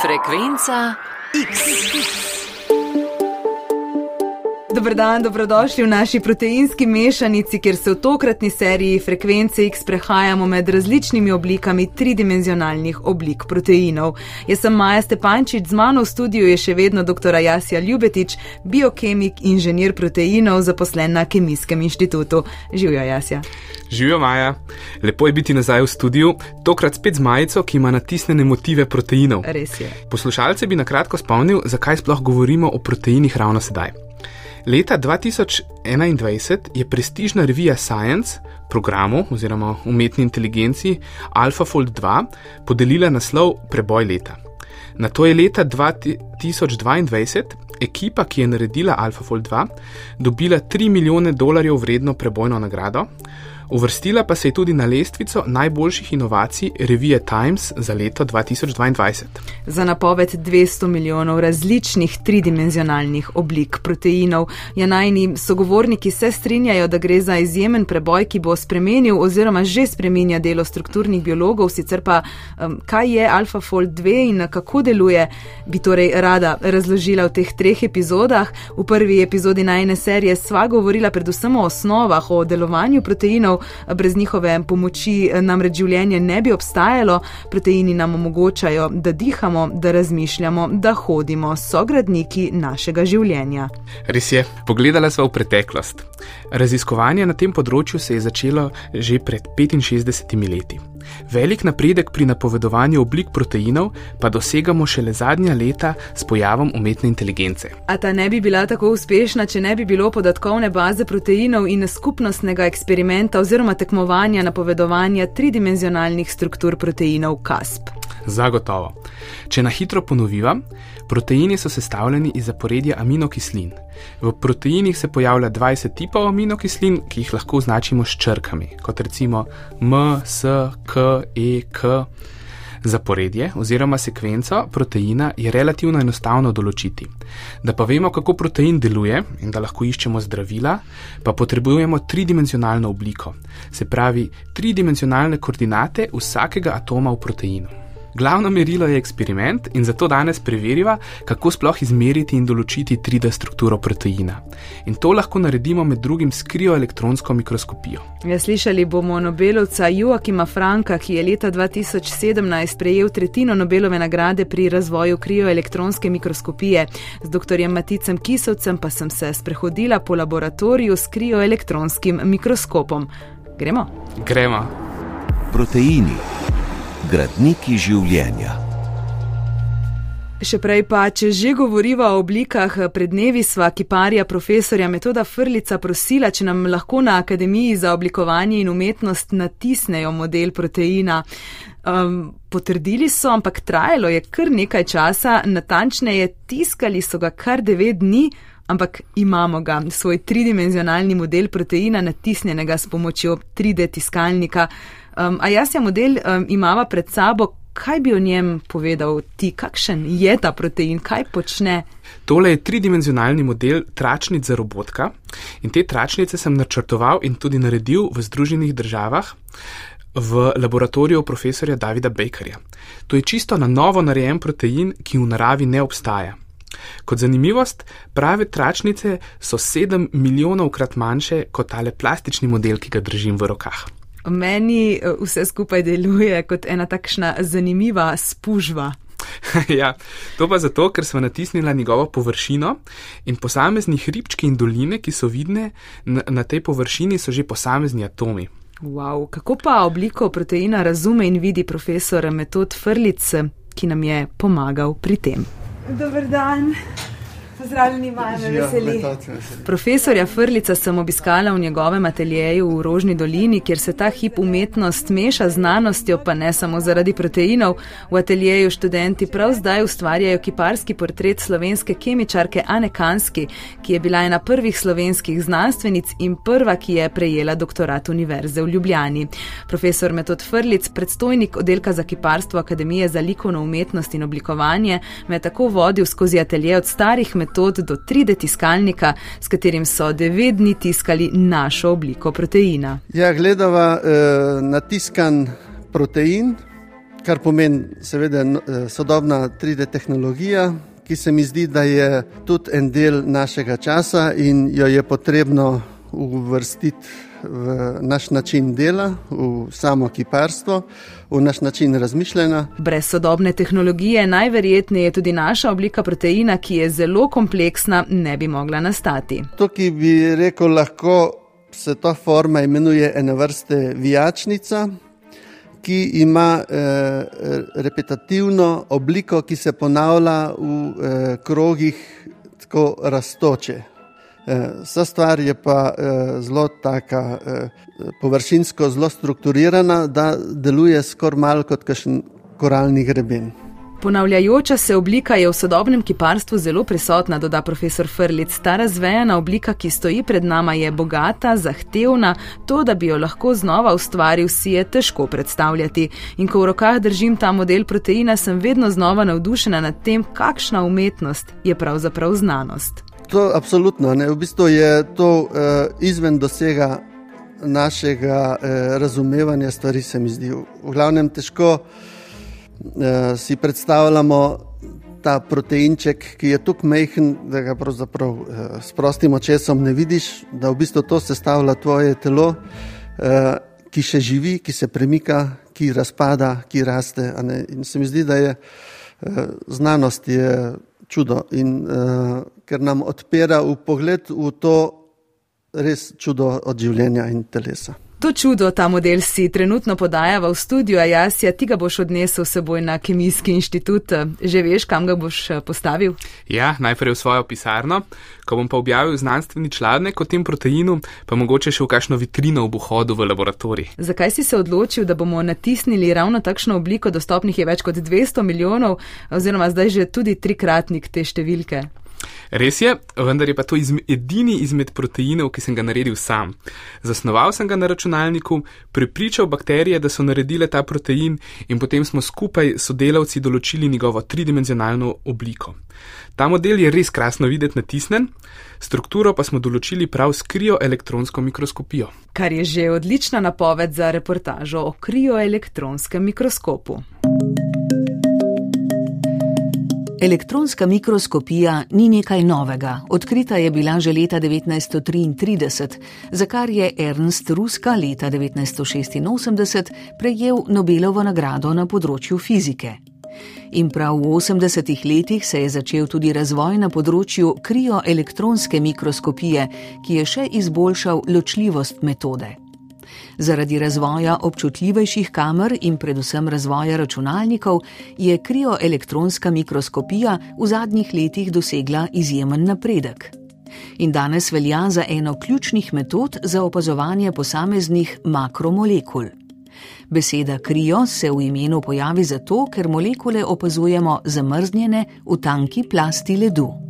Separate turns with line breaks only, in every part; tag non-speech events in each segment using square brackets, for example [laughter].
Frekvenca X.
Dober dan, dobrodošli v naši proteinski mešanici, kjer se v tokratni seriji Frekvence X prehajamo med različnimi oblikami tridimenzionalnih oblik proteinov. Jaz sem Maja Stepančič, z mano v studiu je še vedno dr. Jasja Ljubetič, biokemik, inženir proteinov, zaposlen na Kemijskem inštitutu. Živijo, Jasja.
Živijo, Maja. Lepo je biti nazaj v studiu, tokrat spet z majico, ki ima natisnjene motive proteinov.
Res je.
Poslušalce bi na kratko spomnil, zakaj sploh govorimo o proteinih ravno sedaj. Leta 2021 je prestižna revija Science programu oziroma umetni inteligenci AlphaFold 2 podelila naslov Preboj leta. Na to je leta 2022 ekipa, ki je naredila AlphaFold 2, dobila 3 milijone dolarjev vredno prebojno nagrado, Uvrstila pa se je tudi na lestvico najboljših inovacij revije Times za leto 2022.
Za napoved 200 milijonov različnih tridimenzionalnih oblik proteinov, ja najni sogovorniki se strinjajo, da gre za izjemen preboj, ki bo spremenil oziroma že spremenja delo strukturnih biologov, sicer pa um, kaj je AlphaFold 2 in kako deluje, bi torej rada razložila v teh treh epizodah. V prvi epizodi najne serije sva govorila predvsem o osnovah, o delovanju proteinov, brez njihove pomoči namreč življenje ne bi obstajalo. Proteini nam omogočajo, da dihamo, da razmišljamo, da hodimo, so gradniki našega življenja.
Res je, pogledala sva v preteklost. Raziskovanje na tem področju se je začelo že pred 65 leti. Velik napredek pri napovedovanju oblik proteinov pa dosegamo šele zadnja leta s pojavom umetne inteligence.
A ta ne bi bila tako uspešna, če ne bi bilo podatkovne baze proteinov in skupnostnega eksperimenta oziroma tekmovanja napovedovanja tridimenzionalnih struktur proteinov CASP.
Zagotovo. Če na hitro ponoviva, proteini so sestavljeni iz zaporedja aminokislin. V proteinih se pojavlja 20 tipov aminokislin, ki jih lahko označimo s črkami, kot recimo M, S, K, E, K. Zaporedje oziroma sekvenco proteina je relativno enostavno določiti. Da pa vemo, kako protein deluje in da lahko iščemo zdravila, pa potrebujemo tridimenzionalno obliko, se pravi tridimenzionalne koordinate vsakega atoma v proteinu. Glavno merilo je eksperiment in zato danes preveriva, kako sploh izmeriti in določiti 3D strukturo proteina. In to lahko naredimo med drugim s krioelektronsko mikroskopijo.
Ja, slišali bomo Nobelovca Joakima Franka, ki je leta 2017 prejel tretjino Nobelove nagrade pri razvoju krioelektronske mikroskopije. Z dr. Maticem Kisovcem pa sem se sprehodila po laboratoriju s krioelektronskim mikroskopom. Gremo?
Gremo.
Proteini gradniki življenja.
Še prej pa, če že govoriva o oblikah, pred dnevi sva kiparja profesorja Metoda Frlica prosila, če nam lahko na Akademiji za oblikovanje in umetnost natisnejo model proteina. Um, potrdili so, ampak trajalo je kar nekaj časa, natančneje tiskali so ga kar devet dni, ampak imamo ga, svoj tridimenzionalni model proteina natisnjenega s pomočjo 3D tiskalnika. Um, a jaz ja model um, imava pred sabo, kaj bi o njem povedal ti, kakšen je ta protein, kaj počne?
Tole je tridimenzionalni model tračnic za robotka in te tračnice sem načrtoval in tudi naredil v Združenih državah. V laboratoriju profesorja Davida Bakerja. To je čisto na novo narejen protein, ki v naravi ne obstaja. Kot zanimivost, prave tračnice so sedem milijonov krat manjše kot tale plastični model, ki ga držim v rokah.
Meni eh, vse skupaj deluje kot ena takšna zanimiva spužva. [laughs]
ja, to pa zato, ker smo natisnili njegovo površino in posamezni hribčki in doline, ki so vidne na, na tej površini, so že posamezni atomi.
Wow, kako pa obliko proteina razume in vidi profesor Metod Frlic, ki nam je pomagal pri tem? Dober dan. Pozdravljeni, Maja, me veseli. Profesorja Frlica sem obiskala v njegovem ateljeju v Rožni dolini, kjer se ta hip umetnost meša z znanostjo, pa ne samo zaradi proteinov. V ateljeju študenti prav zdaj ustvarjajo kiparski portret slovenske kemičarke Ane Kanski, ki je bila ena prvih slovenskih znanstvenic in prva, ki je prejela doktorat Univerze v Ljubljani. Profesor Metod Frlic, predstojnik oddelka za kiparstvo Akademije za likovno umetnost in oblikovanje, me je tako vodil skozi atelje od starih metod metod do 3D tiskalnika, s katerim so devet dni tiskali našo obliko proteina.
Ja, gledava eh, natiskan protein, kar pomeni seveda eh, sodobna 3D tehnologija, ki se mi zdi, da je tudi en del našega časa in jo je potrebno uvrstiti v naš način dela, v samo kiparstvo, v naš način razmišljanja.
Brez sodobne tehnologije najverjetneje tudi naša oblika proteina, ki je zelo kompleksna, ne bi mogla nastati.
To, ki bi rekel, lahko se ta forma imenuje ena vrste vijačnica. Ki ima eh, repetitivno obliko, ki se ponavlja v eh, krogih, tako raztoče. Eh, vsa stvar je pa eh, zelo taka, eh, površinsko, zelo strukturirana, da deluje skoraj malo kot kakšen koralni greben.
Ponavljajoča se oblika je v sodobnem kiparstvu zelo prisotna, doda profesor Frlic. Ta razvejana oblika, ki stoji pred nami, je bogata, zahtevna, to, da bi jo lahko znova ustvaril, si je težko predstavljati. In ko v rokah držim ta model proteina, sem vedno znova navdušena nad tem, kakšna umetnost je pravzaprav znanost.
To absolutno ne. V bistvu je to uh, izven dosega našega uh, razumevanja stvari, se mi zdi. V glavnem težko uh, si predstavljamo ta proteinček, ki je tako majhen, da ga pravzaprav uh, s prostim očesom ne vidiš, da v bistvu to sestavlja tvoje telo, uh, ki še živi, ki se premika, ki razpada, ki raste. In se mi zdi, da je uh, znanost je čudo in uh, ker nam odpira v pogled v to res čudo od življenja in telesa.
To čudo, ta model si trenutno podajava v studiu, a jaz ja ti ga boš odnesel seboj na Kemijski inštitut. Že veš, kam ga boš eh, postavil?
Ja, najprej v svojo pisarno. Ko bom pa objavil znanstveni članek o tem proteinu, pa mogoče še v kakšno vitrino v pohodu v laboratorij.
Zakaj si se odločil, da bomo natisnili ravno takšno obliko, dostopnih je več kot 200 milijonov, oziroma zdaj že tudi trikratnik te številke?
Res je, vendar je pa to izme, edini izmed proteinov, ki sem ga naredil sam. Zasnoval sem ga na računalniku, prepričal bakterije, da so naredile ta protein in potem smo skupaj s sodelavci določili njegovo tridimenzionalno obliko. Ta model je res krasno videti natisnen, strukturo pa smo določili prav s krioelektronsko mikroskopijo.
Kar je že odlična napoved za reportažo o krioelektronskem mikroskopu.
Elektronska mikroskopija ni nekaj novega. Odkrita je bila že leta 1933, za kar je Ernst Ruska leta 1986 prejel Nobelovo nagrado na področju fizike. In prav v 80-ih letih se je začel tudi razvoj na področju krioelektronske mikroskopije, ki je še izboljšal ločljivost metode. Zaradi razvoja občutljivejših kamer in predvsem razvoja računalnikov je krioelektronska mikroskopija v zadnjih letih dosegla izjemen napredek. In danes velja za eno ključnih metod za opazovanje posameznih makromolekul. Beseda krio se v imenu pojavi zato, ker molekule opazujemo zamrznjene v tanki plasti ledu.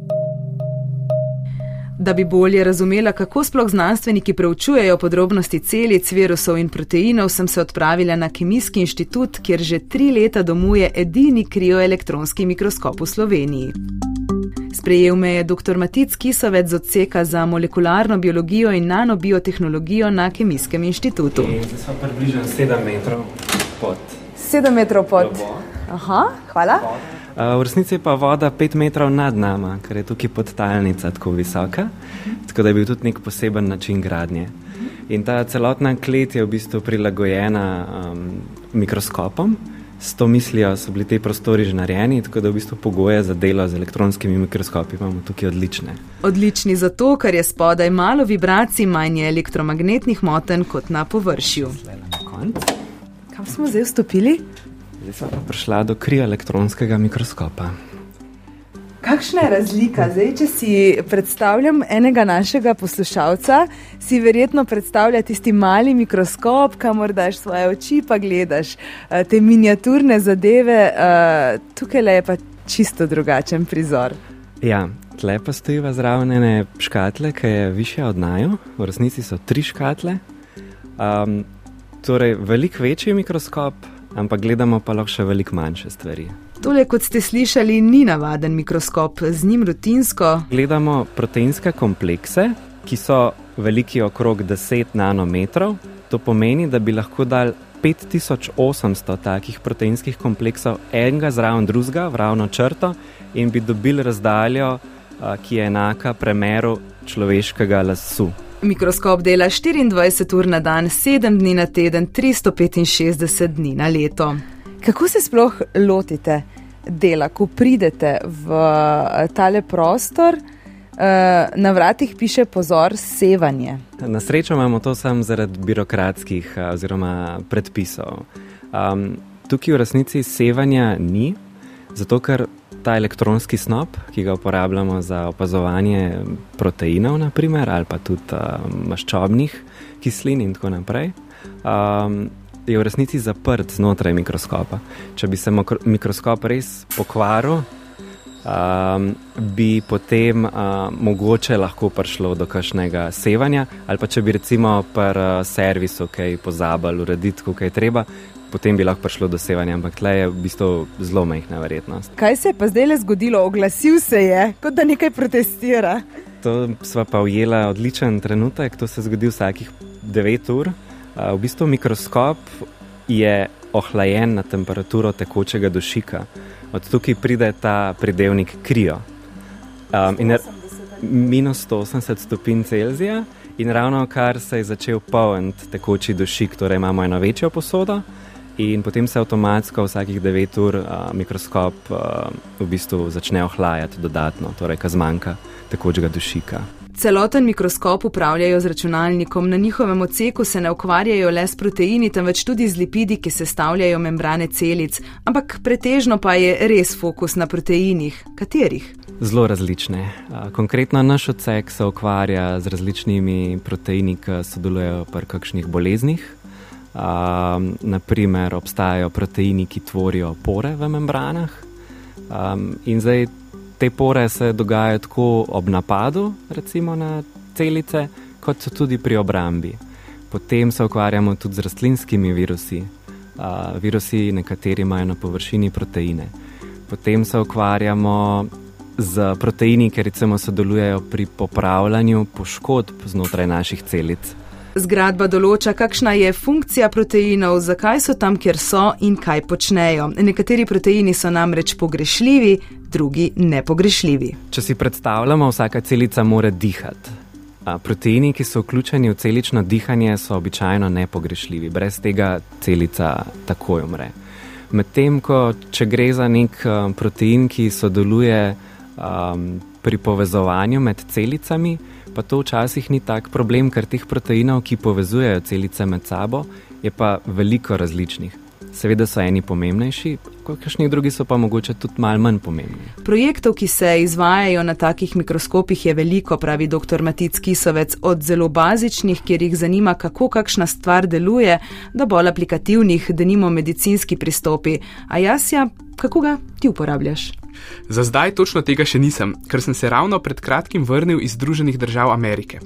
Da bi bolje razumela, kako sploh znanstveniki preučujejo podrobnosti celic, virusov in proteinov, sem se odpravila na Kemijski inštitut, kjer že tri leta domuje edini krioelektronski mikroskop v Sloveniji. Sprejel me je dr. Matic Kisovec z odseka za molekularno biologijo in nanobiotehnologijo na Kemijskem inštitutu.
Zdaj smo približno 7 metrov pod.
7 metrov pod. Aha, hvala. Pod.
V resnici je pa voda pet metrov nad nama, ker je tukaj podtalnica tako visoka, tako da je bil tudi nek poseben način gradnje. In ta celotna klet je v bistvu prilagojena um, mikroskopom. S to mislijo so bili te prostori že narejeni, tako da v bistvu pogoje za delo z elektronskimi mikroskopi imamo tukaj odlične.
Odlični zato, ker je spodaj malo vibracij, manj elektromagnetnih moten kot na površju. Kam smo zdaj vstopili?
Zdaj sem pa prišla do krioelektronskega mikroskopa.
Kakšna je razlika? Zdaj, če si predstavljam enega našega poslušalca, si verjetno predstavlja tisti mali mikroskop, kamor daš svoje oči, pa gledaš uh, te miniaturne zadeve. Uh, tukaj je pa čisto drugačen prizor.
Ja, tle pa stojiva zraven ene škatle, ki je više od naju, v resnici so tri škatle. Um, torej, veliko večji mikroskop, ampak gledamo pa lahko še veliko manjše stvari.
Tole, kot ste slišali, ni navaden mikroskop, z njim rutinsko.
Gledamo proteinske komplekse, ki so veliki okrog 10 nanometrov. To pomeni, da bi lahko dal 5800 takih proteinskih kompleksov, enega zraven drugega, v ravno črto, in bi dobili razdaljo, ki je enaka premeru človeškega lasu.
Mikroskop dela 24 ur na dan, 7 dni na teden, 365 dni na leto. Kako se sploh lotite dela, ko pridete v tale prostor? Na vratih piše pozor, sevanje.
Na srečo imamo to samo zaradi birokratskih oziroma predpisov. Um, tukaj v resnici sevanja ni, zato ker ta elektronski snop, ki ga uporabljamo za opazovanje proteinov, naprimer, ali pa tudi um, maščobnih kislin in tako naprej, um, je v resnici zaprt znotraj mikroskopa. Če bi se mikroskop res pokvaril, um, bi potem uh, mogoče lahko prišlo do kakšnega sevanja, ali pa če bi recimo pri uh, servisu kaj pozabili urediti, kaj treba. Potem bi lahko prišlo do sevanja, ampak tle je v bistvu zelo majhna verjetnost.
Kaj se je pa zdaj le zgodilo? Oglasil se je, kot da nekaj protestira.
To sva pa ujela odličen trenutek, to se zgodi vsakih 9 ur. V bistvu mikroskop je ohlajen na temperaturo tekočega dušika od tukaj pride ta pridevnik krijo. Um, in minus 180 stopinj Celzija, in ravno kar se je začel polniti tekoči dušik, torej imamo eno večjo posodo, in potem se avtomatsko vsakih 9 ur uh, mikroskop uh, v bistvu začne ohlajati dodatno, torej kazmanjka tekočega dušika.
Celoten mikroskop upravljajo z računalnikom, na njihovem odseku se ne ukvarjajo le s proteini, temveč tudi z lipidi, ki sestavljajo membrane celic, ampak pretežno pa je res fokus na proteinih. Katerih?
Zelo različne. Konkretno naš odsek se ukvarja z različnimi proteini, ki sodelujejo pri kakšnih boleznih. Um, naprimer, obstajajo proteini, ki tvorijo pore v membranah. Um, in zdaj te pore se dogajajo tako ob napadu, recimo na celice, kot tudi pri obrambi. Potem se ukvarjamo tudi z rastlinskimi virusi. Uh, virusi, nekateri imajo na površini proteine. Potem se ukvarjamo z proteini, ki recimo sodelujejo pri popravljanju poškodb znotraj naših celic.
Zgradba določa, kakšna je funkcija proteinov, zakaj so tam, kjer so in kaj počnejo. Nekateri proteini so namreč pogrešljivi, drugi nepogrešljivi.
Če si predstavljamo, vsaka celica mora dihati. Proteini, ki so vključeni v celično dihanje, so običajno nepogrešljivi, brez tega celica takoj umre. Medtem ko če gre za nek protein, ki sodeluje um, pri povezovanju med celicami, pa to včasih ni tak problem, ker teh proteinov, ki povezujejo celice med sabo, je pa veliko različnih. Seveda so eni pomembnejši, kakšni drugi so pa mogoče tudi malo manj pomembni.
Projektov, ki se izvajajo na takih mikroskopih, je veliko, pravi dr. Matic Kisovec, od zelo bazičnih, kjer jih zanima, kako kakšna stvar deluje, do bolj aplikativnih, da nimo medicinski pristopi. A jaz ja, kako ga ti uporabljaš?
Za zdaj točno tega še nisem, ker sem se ravno pred kratkim vrnil iz Združenih držav Amerike.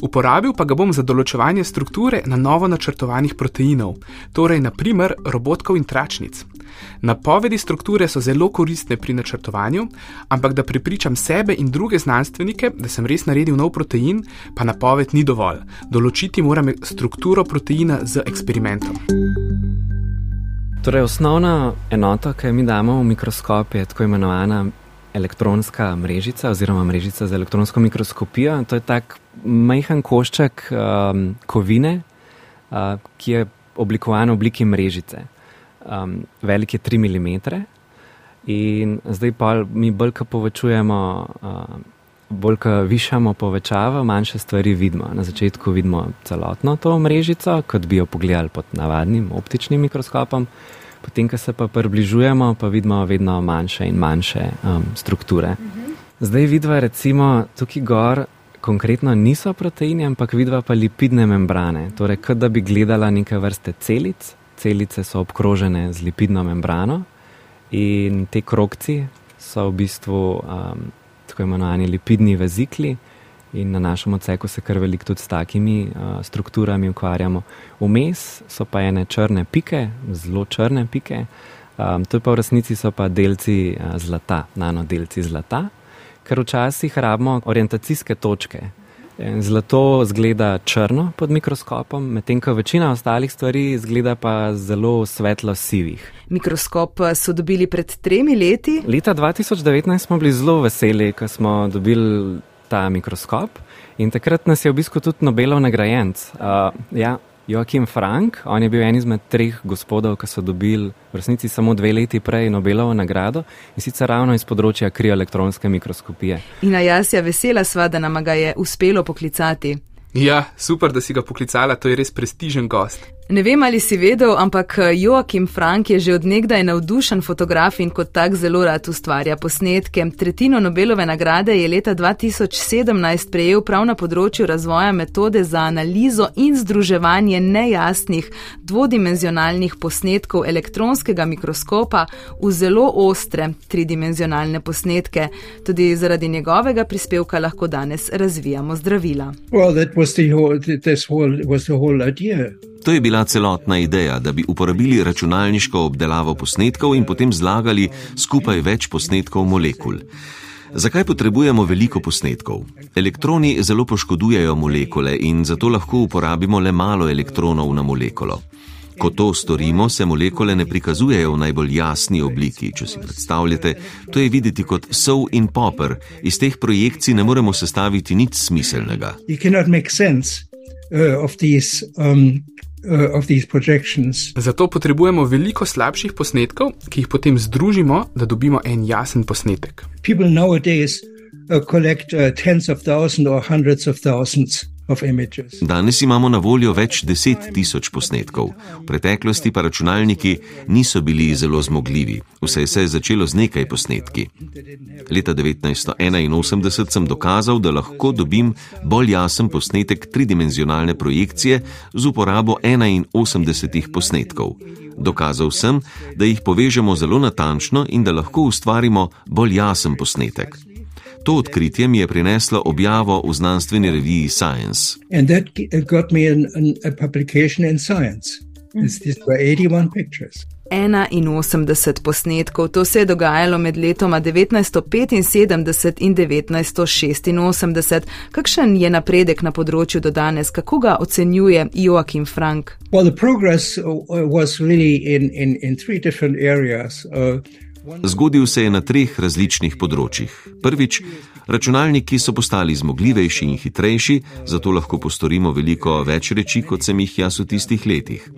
Uporabil pa ga bom za določevanje strukture na novo načrtovanih proteinov, torej naprimer robotkov in tračnic. Napovedi strukture so zelo koristne pri načrtovanju, ampak da pripričam sebe in druge znanstvenike, da sem res naredil nov protein, pa napoved ni dovolj. Določiti moram strukturo proteina z eksperimentom.
Torej, osnovna enota, ki jo mi damo v mikroskop, je tako imenovana elektronska mrežica oziroma mrežica za elektronsko mikroskopijo. To je tak majhen košček um, kovine, uh, ki je oblikovan v obliki mrežice. Um, velik je 3 mm. In zdaj pa mi bolj, ko povečujemo. Uh, bolj, ko višamo povečavo, manjše stvari vidimo. Na začetku vidimo celotno to mrežico, kot bi jo pogledali pod navadnim optičnim mikroskopom, potem, ko se pa približujemo, pa vidimo vedno manjše in manjše um, strukture. Mhm. Zdaj vidva recimo tukaj gor. Konkretno niso proteini, ampak vidva pa lipidne membrane. Torej, kot da bi gledala neke vrste celic. Celice so obkrožene z lipidno membrano in te krokci so v bistvu um, tako imenovani lipidni vezikli. In na našem odseku se kar veliko tudi s takimi uh, strukturami ukvarjamo. Vmes so pa ene črne pike, zelo črne pike, um, to pa v resnici pa delci uh, zlata, nanodelci zlata, ker včasih rabimo orientacijske točke. Zlato zgleda črno pod mikroskopom, medtem ko večina ostalih stvari zgleda pa zelo svetlo sivih.
Mikroskop so dobili pred tremi leti.
Leta 2019 smo bili zelo veseli, ko smo dobili ta mikroskop in takrat nas je v bistvu tudi Nobelov nagrajenc. Uh, ja, Joachim Frank, on je bil en izmed treh gospodov, ki so dobili v resnici samo dve leti prej Nobelovo nagrado in sicer ravno iz področja krioelektronske mikroskopije.
In jaz je vesela sva, da nam ga je uspelo poklicati.
Ja, super, da si ga poklicala, to je res prestižen gost.
Ne vem, ali si vedel, ampak eh, Joachim Frank je že odnegdaj navdušen fotograf in kot tak zelo rad ustvarja posnetke. Tretjino Nobelove nagrade je leta 2017 prejel prav na področju razvoja metode za analizo in združevanje nejasnih dvodimenzionalnih posnetkov elektronskega mikroskopa v zelo ostre tridimenzionalne posnetke. Tudi zaradi njegovega prispevka lahko danes razvijamo zdravila. Well,
To je bila celotna ideja, da bi uporabili računalniško obdelavo posnetkov in potem zlagali skupaj več posnetkov molekul. Zakaj potrebujemo veliko posnetkov? Elektroni zelo poškodujejo molekule in zato lahko uporabimo le malo elektronov na molekulo. Ko to storimo, se molekule ne prikazujejo v najbolj jasni obliki. Če si predstavljate, to je videti kot sol in popper. Iz teh projekcij ne moremo sestaviti nič smiselnega.
Uh, Zato potrebujemo veliko slabših posnetkov, ki jih potem združimo, da dobimo en jasen posnetek.
Ljudje nowadays uh, collect uh, tens of thousands or hundreds of thousands Danes imamo na voljo več deset tisoč posnetkov. V preteklosti pa računalniki niso bili zelo zmogljivi, vse se je začelo z nekaj posnetki. Leta 1981 sem dokazal, da lahko dobim bolj jasen posnetek tridimenzionalne projekcije z uporabo 81 posnetkov. Dokazal sem, da jih povežemo zelo natančno in da lahko ustvarimo bolj jasen posnetek. To odkritje mi je prineslo objavo v znanstveni reviji Science. In to mi je publikacijo v Science. These were 81
pictures. 81 posnetkov, to se je dogajalo med letoma 1975 in 1986. Kakšen je napredek na področju do danes, kako ga ocenjuje Joachim Frank?
Well, Zgodil se je na treh različnih področjih. Prvič, računalniki so postali zmogljivejši in hitrejši, zato lahko postorimo veliko več reči, kot sem jih jaz v tistih letih.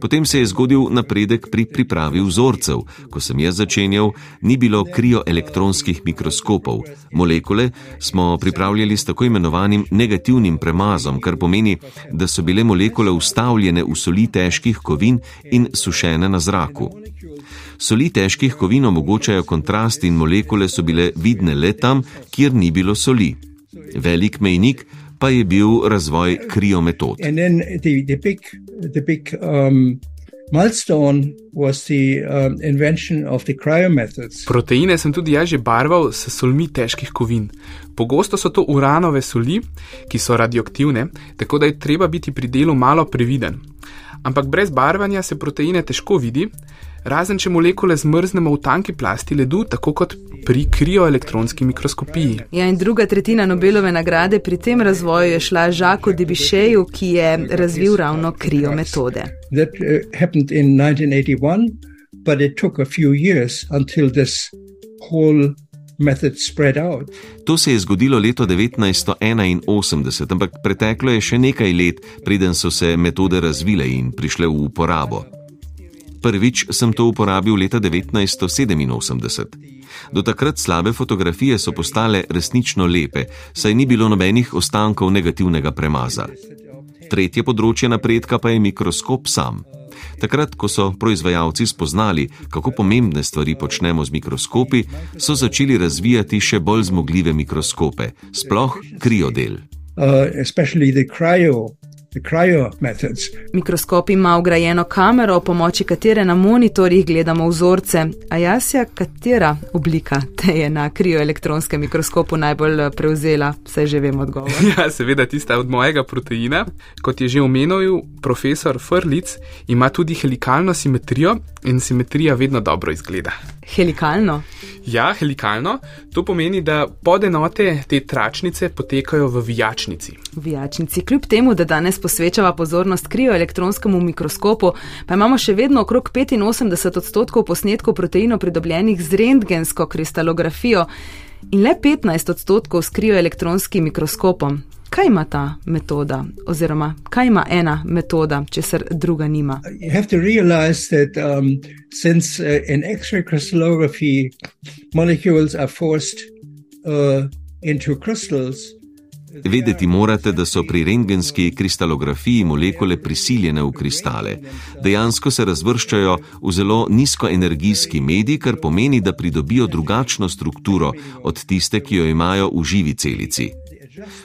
Potem se je zgodil napredek pri pripravi vzorcev. Ko sem jaz začenjal, ni bilo krioelektronskih mikroskopov. Molekule smo pripravljali s tako imenovanim negativnim premazom, kar pomeni, da so bile molekule ustavljene v soli težkih kovin in sušene na zraku. Soli težkih kovin omogočajo kontrast in molekule so bile vidne le tam, kjer ni bilo soli. Velik mejnik pa je bil razvoj kriometod. Um,
um, Proteine sem tudi jaz že barval s solmi težkih kovin. Pogosto so to uranove soli, ki so radioaktivne, tako da je treba biti pri delu malo previden. Ampak brez barvanja se proteine težko vidi, razen če molekule zmrznemo v tanki plasti ledu, tako kot pri krioelektronski mikroskopiji.
Ja, in druga tretjina Nobelove nagrade pri tem razvoju je šla Žaku Dibišeju, ki je razvil ravno kriometode.
To se je zgodilo leta 1981, ampak preteklo je še nekaj let, preden so se metode razvile in prišle v uporabo. Prvič sem to uporabil leta 1987. Do takrat slabe fotografije so postale resnično lepe, saj ni bilo nobenih ostankov negativnega premaza. Tretje področje napredka pa je mikroskop sam. Takrat, ko so proizvajalci spoznali, kako pomembne stvari počnemo z mikroskopi, so začeli razvijati še bolj zmogljive mikroskope, sploh kriodel. Uh,
Mikroskop ima ugrajeno kamero, pomoči katere na monitorjih gledamo vzorce. A jasja, katera oblika te je na krioelektronskem mikroskopu najbolj eh, prevzela, saj že vemo odgovor. [laughs]
Ja, seveda tista od mojega proteina. Kot je že omenil profesor Frlic, ima tudi helikalno simetrijo in simetrija vedno dobro izgleda.
Helikalno?
Ja, helikalno. To pomeni, da podenote te tračnice potekajo v vijačnici.
Vijačnici, kljub temu, da danes posvečava pozornost krioelektronskemu mikroskopu, pa imamo še vedno okrog 85 odstotkov posnetkov proteinov pridobljenih z rentgensko kristalografijo in le 15 odstotkov s krioelektronskim mikroskopom. Kaj ima ta metoda, oziroma kaj ima ena metoda, če se druga nima?
Vedeti morate, da so pri rengenski kristalografiji molekule prisiljene v kristale. Dejansko se razvrščajo v zelo nizkoenergijski medij, kar pomeni, da pridobijo drugačno strukturo od tiste, ki jo imajo v živi celici.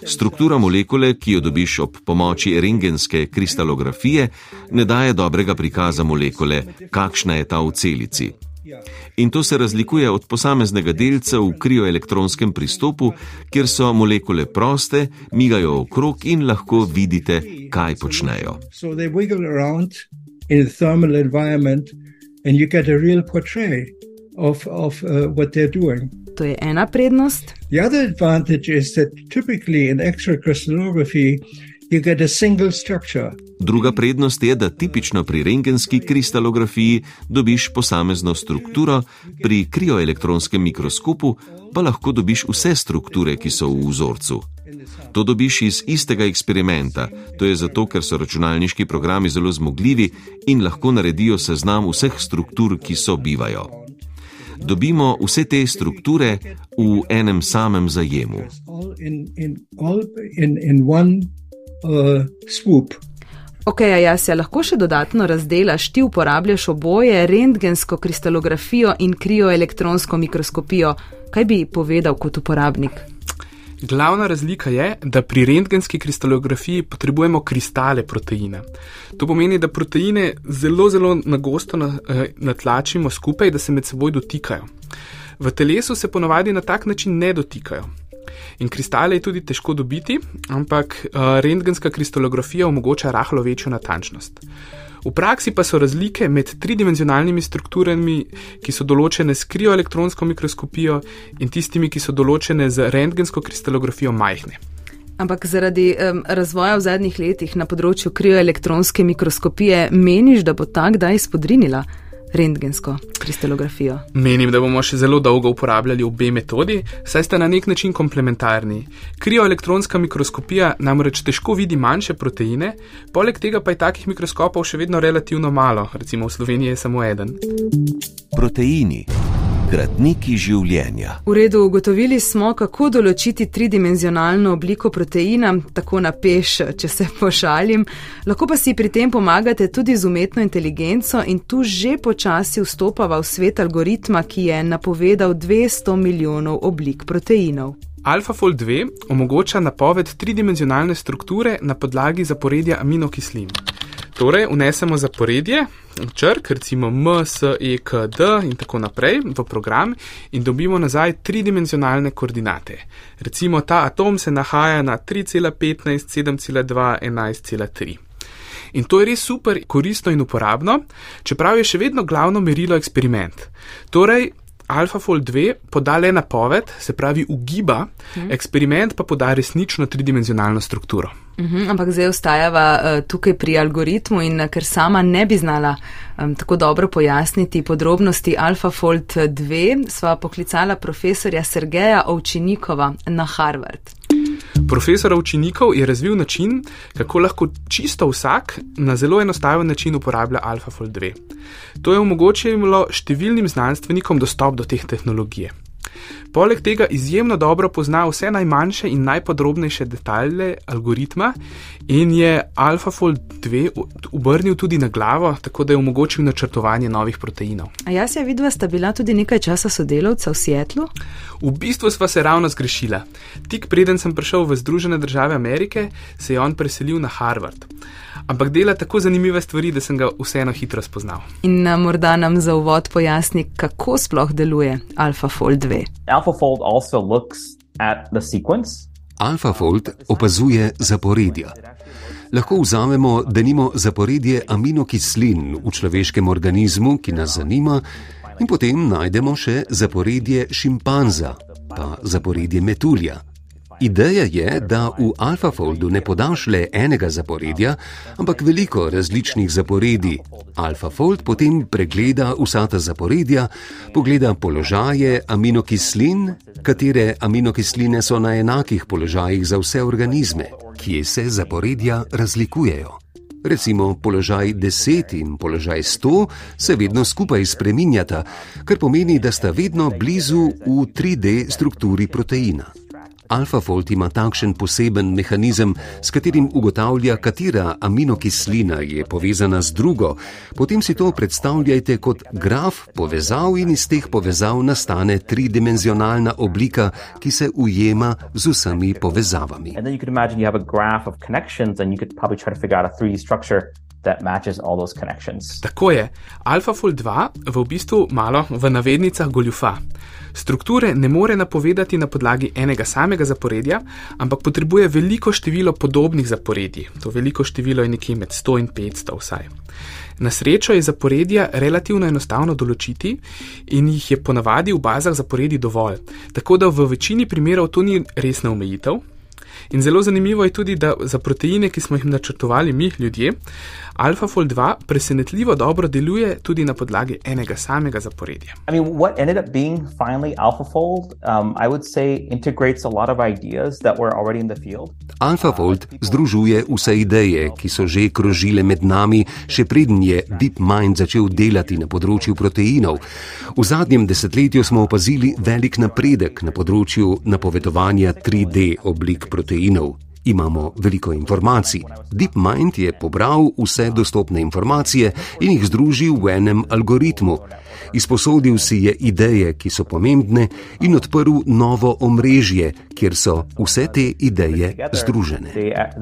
Struktura molekule, ki jo dobiš ob pomoči rengenske kristalografije, ne daje dobrega prikaza molekule, kakšna je ta v celici. In to se razlikuje od posameznega delca v krioelektronskem pristopu, kjer so molekule proste, migajo okrog in lahko vidite, kaj počnejo.
Of, of, uh, to je ena prednost. The other advantage is that typically in X-ray crystallography you get a single structure.
Druga prednost je, da tipično pri rengenski kristalografiji dobiš posamezno strukturo, pri krioelektronskem mikroskopu pa lahko dobiš vse strukture, ki so v vzorcu. To dobiš iz istega eksperimenta, to je zato, ker so računalniški programi zelo zmogljivi in lahko naredijo seznam vseh struktur, ki so bivajo dobimo vse te strukture v enem samem zajemu.
Ok, a jaz se lahko še dodatno razdelaš, ti uporabljaš oboje, rentgensko kristalografijo in krioelektronsko mikroskopijo. Kaj bi povedal kot uporabnik?
Glavna razlika je, da pri rentgenski kristalografiji potrebujemo kristale proteina. To pomeni, da proteine zelo, zelo nagosto eh, natlačimo skupaj, da se med seboj dotikajo. V telesu se ponovadi na tak način ne dotikajo. In kristale je tudi težko dobiti, ampak uh, rentgenska kristalografija omogoča rahlo večjo natančnost. V praksi pa so razlike med tridimenzionalnimi strukturami, ki so določene s krioelektronsko mikroskopijo, in tistimi, ki so določene z rentgensko kristalografijo majhne.
Ampak zaradi um, razvoja v zadnjih letih na področju krioelektronske mikroskopije meniš, da bo ta kdaj spodrinila? Rentgensko kristalografijo.
Menim, da bomo še zelo dolgo uporabljali obe metodi, saj sta na nek način komplementarni. Krioelektronska mikroskopija namreč težko vidi manjše proteine, poleg tega pa je takih mikroskopov še vedno relativno malo, recimo v Sloveniji je samo eden.
Proteini gradniki življenja.
V redu, ugotovili smo, kako določiti tridimenzionalno obliko proteina, tako na peš, če se pošalim. Lahko pa si pri tem pomagate tudi z umetno inteligenco in tu že počasi vstopava v svet algoritma, ki je napovedal 200 milijonov oblik proteinov.
AlphaFold 2 omogoča napoved tridimenzionalne strukture na podlagi zaporedja aminokislin. Torej, vnesemo zaporedje, črk, recimo M, S, E, K, D in tako naprej v program in dobimo nazaj tridimenzionalne koordinate. Recimo ta atom se nahaja na 3,15, 7,2, 11,3. In to je res super koristno in uporabno, čeprav je še vedno glavno merilo eksperiment. Torej, AlphaFold 2 poda le napoved, se pravi ugiba, mhm. eksperiment pa poda resnično tridimenzionalno strukturo.
Mhm, ampak zdaj ostajava uh, tukaj pri algoritmu in uh, ker sama ne bi znala um, tako dobro pojasniti podrobnosti AlphaFold 2, sva poklicala profesorja Sergeja Ovčinikova na Harvard.
Profesor učenikov je razvil način, kako lahko čisto vsak na zelo enostaven način uporablja AlphaFold 2. To je omogočilo številnim znanstvenikom dostop do te tehnologije. Poleg tega izjemno dobro pozna vse najmanjše in najpodrobnejše detalje algoritma in je AlphaFold 2 obrnil tudi na glavo, tako da je omogočil načrtovanje novih proteinov.
A jaz je videla, sta bila tudi nekaj časa sodelavca v Sietlu?
V bistvu sva se ravno zgrešila. Tik preden sem prišel v Združene države Amerike, se je on preselil na Harvard ampak dela tako zanimive stvari, da sem ga vseeno hitro spoznal.
In nam morda nam za uvod pojasni, kako sploh deluje AlphaFold 2. AlphaFold also looks
at the sequence. AlphaFold opazuje zaporedja. Lahko vzamemo, da nimo zaporedje aminokislin v človeškem organizmu, ki nas zanima, In potem najdemo še zaporedje šimpanza, pa zaporedje metulja. Ideja je, da v AlphaFoldu ne podaš le enega zaporedja, ampak veliko različnih zaporedij. AlphaFold potem pregleda vsa ta zaporedja, pogleda položaje aminokislin, katere aminokisline so na enakih položajih za vse organizme, kje se zaporedja razlikujejo. Recimo položaj 10 in položaj 100 se vedno skupaj spreminjata, kar pomeni, da sta vedno blizu v 3D strukturi proteina. AlphaFold ima takšen poseben mehanizem, s katerim ugotavlja, katera aminokislina je povezana z drugo. Potem si to predstavljajte kot graf povezav in iz teh povezav nastane tridimenzionalna oblika, ki se ujema z vsemi povezavami.
Tako je. AlphaFold 2 v bistvu malo v navednicah goljufa. Strukture ne more napovedati na podlagi enega samega zaporedja, ampak potrebuje veliko število podobnih zaporedij. To veliko število je nekje med 100 in 500 vsaj. Na srečo je zaporedja relativno enostavno določiti in jih je ponavadi v bazah zaporedij dovolj, tako da v večini primerov to ni resna omejitev. In zelo zanimivo je tudi, da za proteine, ki smo jih načrtovali mi, ljudje, AlphaFold 2 presenetljivo dobro deluje tudi na podlagi enega samega zaporedja. I mean, what ended up being finally AlphaFold, um, I would say, integrates a lot of ideas that were already in the field.
AlphaFold združuje vse ideje, ki so že krožile med nami, še preden je DeepMind začel delati na področju proteinov. V zadnjem desetletju smo opazili velik napredek na področju napovedovanja 3D oblik proteinov imamo veliko informacij. DeepMind je pobral vse dostopne informacije in jih združil v enem algoritmu. Izposodil si je ideje, ki so pomembne, in odprl novo omrežje, kjer so vse te ideje združene. They, uh,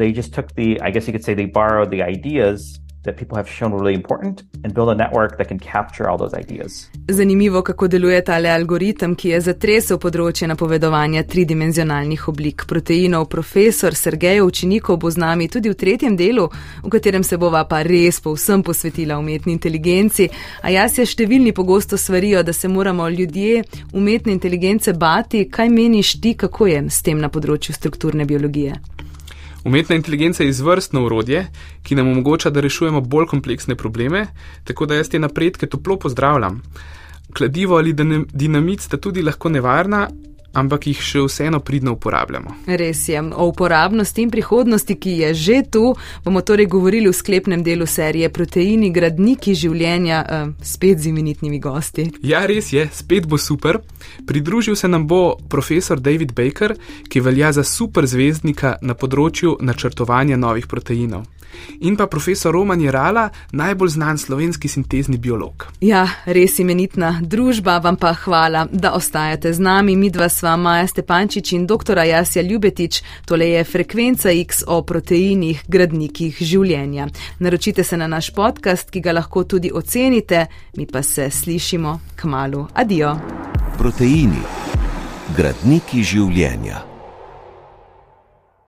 that people have shown really important and build a network that can capture all those ideas. Zanimivo, kako deluje tale algoritem, ki je zatresel področje napovedovanja tridimenzionalnih oblik proteinov. Profesor Sergej Učenikov bo z nami tudi v tretjem delu, v katerem se bova pa res povsem posvetila umetni inteligenci. A jaz se številni pogosto svarijo, da se moramo ljudje umetne inteligence bati. Kaj meniš ti, kako je s tem na področju strukturne biologije?
Umetna inteligenca je izvrstno urodje, ki nam omogoča, da rešujemo bolj kompleksne probleme, tako da jaz te napredke toplo pozdravljam. Kladivo ali dinamit sta tudi lahko nevarna, ampak jih še vseeno pridno uporabljamo.
Res je, o uporabnosti in prihodnosti, ki je že tu, bomo torej govorili v sklepnem delu serije Proteini, gradniki življenja, eh, spet z imenitnimi gosti.
Ja, res je, spet bo super. Pridružil se nam bo profesor David Baker, ki velja za super zvezdnika na področju načrtovanja novih proteinov in pa profesor Roman Jerala, najbolj znan slovenski sintezni biolog.
Ja, res imenitna družba, vam pa hvala, da ostajate z nami. Mi dva sva Maja Stepančič in dr. Jasja Ljubetič, tole je frekvenca X o proteinih, gradnikih življenja. Naročite se na naš podcast, ki ga lahko tudi ocenite, mi pa se slišimo k malu. Adijo.
Proteini, gradniki življenja.